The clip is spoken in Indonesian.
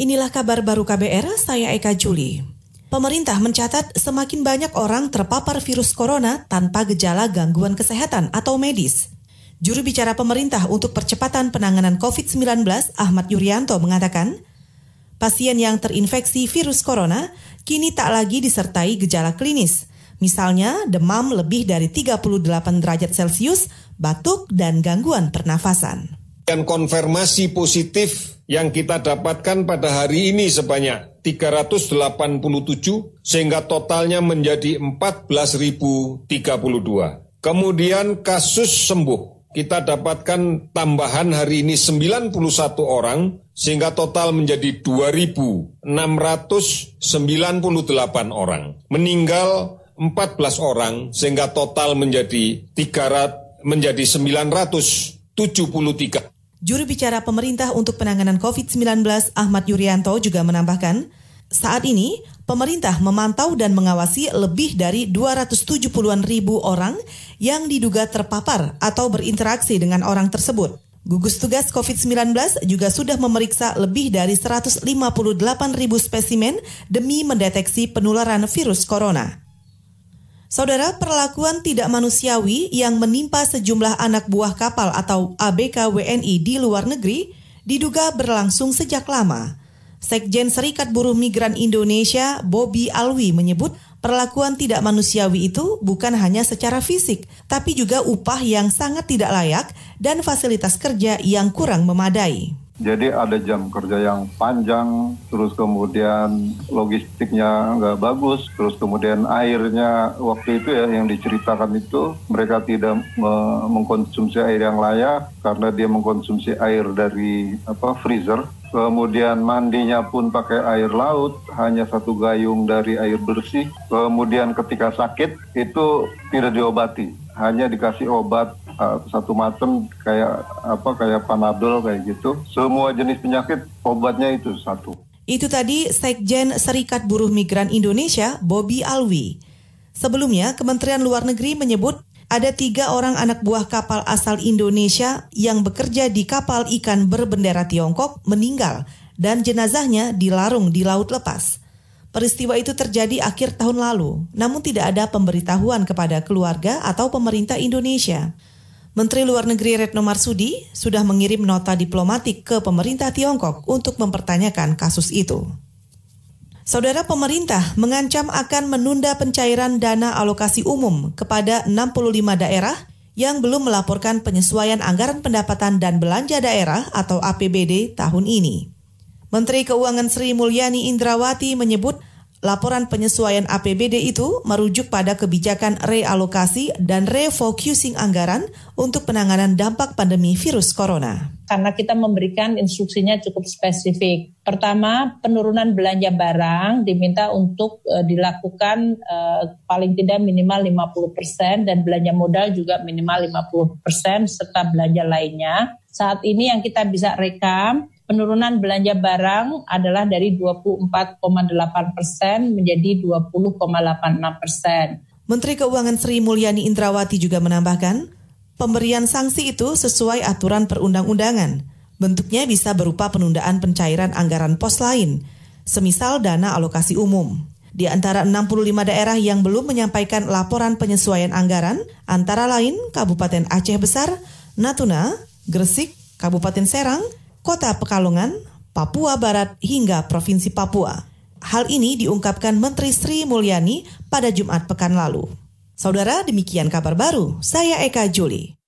Inilah kabar baru KBR, saya Eka Juli. Pemerintah mencatat semakin banyak orang terpapar virus corona tanpa gejala gangguan kesehatan atau medis. Juru bicara pemerintah untuk percepatan penanganan COVID-19, Ahmad Yuryanto, mengatakan, pasien yang terinfeksi virus corona kini tak lagi disertai gejala klinis, misalnya demam lebih dari 38 derajat Celcius, batuk, dan gangguan pernafasan. Dan konfirmasi positif yang kita dapatkan pada hari ini sebanyak 387 sehingga totalnya menjadi 14.032. Kemudian kasus sembuh kita dapatkan tambahan hari ini 91 orang sehingga total menjadi 2.698 orang. Meninggal 14 orang sehingga total menjadi 300 menjadi 973. Juru bicara pemerintah untuk penanganan COVID-19 Ahmad Yuryanto juga menambahkan, saat ini pemerintah memantau dan mengawasi lebih dari 270-an ribu orang yang diduga terpapar atau berinteraksi dengan orang tersebut. Gugus tugas COVID-19 juga sudah memeriksa lebih dari 158 ribu spesimen demi mendeteksi penularan virus corona. Saudara, perlakuan tidak manusiawi yang menimpa sejumlah anak buah kapal atau ABK WNI di luar negeri diduga berlangsung sejak lama. Sekjen Serikat Buruh Migran Indonesia, Bobby Alwi menyebut perlakuan tidak manusiawi itu bukan hanya secara fisik, tapi juga upah yang sangat tidak layak dan fasilitas kerja yang kurang memadai. Jadi ada jam kerja yang panjang, terus kemudian logistiknya nggak bagus, terus kemudian airnya waktu itu ya yang diceritakan itu mereka tidak me mengkonsumsi air yang layak karena dia mengkonsumsi air dari apa freezer. Kemudian mandinya pun pakai air laut, hanya satu gayung dari air bersih. Kemudian ketika sakit itu tidak diobati, hanya dikasih obat uh, satu macam kayak apa kayak panadol kayak gitu. Semua jenis penyakit obatnya itu satu. Itu tadi Sekjen Serikat Buruh Migran Indonesia, Bobby Alwi. Sebelumnya, Kementerian Luar Negeri menyebut ada tiga orang anak buah kapal asal Indonesia yang bekerja di kapal ikan berbendera Tiongkok meninggal dan jenazahnya dilarung di laut lepas. Peristiwa itu terjadi akhir tahun lalu, namun tidak ada pemberitahuan kepada keluarga atau pemerintah Indonesia. Menteri Luar Negeri Retno Marsudi sudah mengirim nota diplomatik ke pemerintah Tiongkok untuk mempertanyakan kasus itu. Saudara pemerintah mengancam akan menunda pencairan dana alokasi umum kepada 65 daerah yang belum melaporkan penyesuaian anggaran pendapatan dan belanja daerah atau APBD tahun ini. Menteri Keuangan Sri Mulyani Indrawati menyebut Laporan penyesuaian APBD itu merujuk pada kebijakan realokasi dan refocusing anggaran untuk penanganan dampak pandemi virus corona. Karena kita memberikan instruksinya cukup spesifik. Pertama, penurunan belanja barang diminta untuk uh, dilakukan uh, paling tidak minimal 50% dan belanja modal juga minimal 50% serta belanja lainnya. Saat ini yang kita bisa rekam penurunan belanja barang adalah dari 24,8 persen menjadi 20,86 persen. Menteri Keuangan Sri Mulyani Indrawati juga menambahkan, pemberian sanksi itu sesuai aturan perundang-undangan. Bentuknya bisa berupa penundaan pencairan anggaran pos lain, semisal dana alokasi umum. Di antara 65 daerah yang belum menyampaikan laporan penyesuaian anggaran, antara lain Kabupaten Aceh Besar, Natuna, Gresik, Kabupaten Serang, Kota Pekalongan, Papua Barat hingga Provinsi Papua. Hal ini diungkapkan Menteri Sri Mulyani pada Jumat pekan lalu. Saudara, demikian kabar baru. Saya Eka Juli.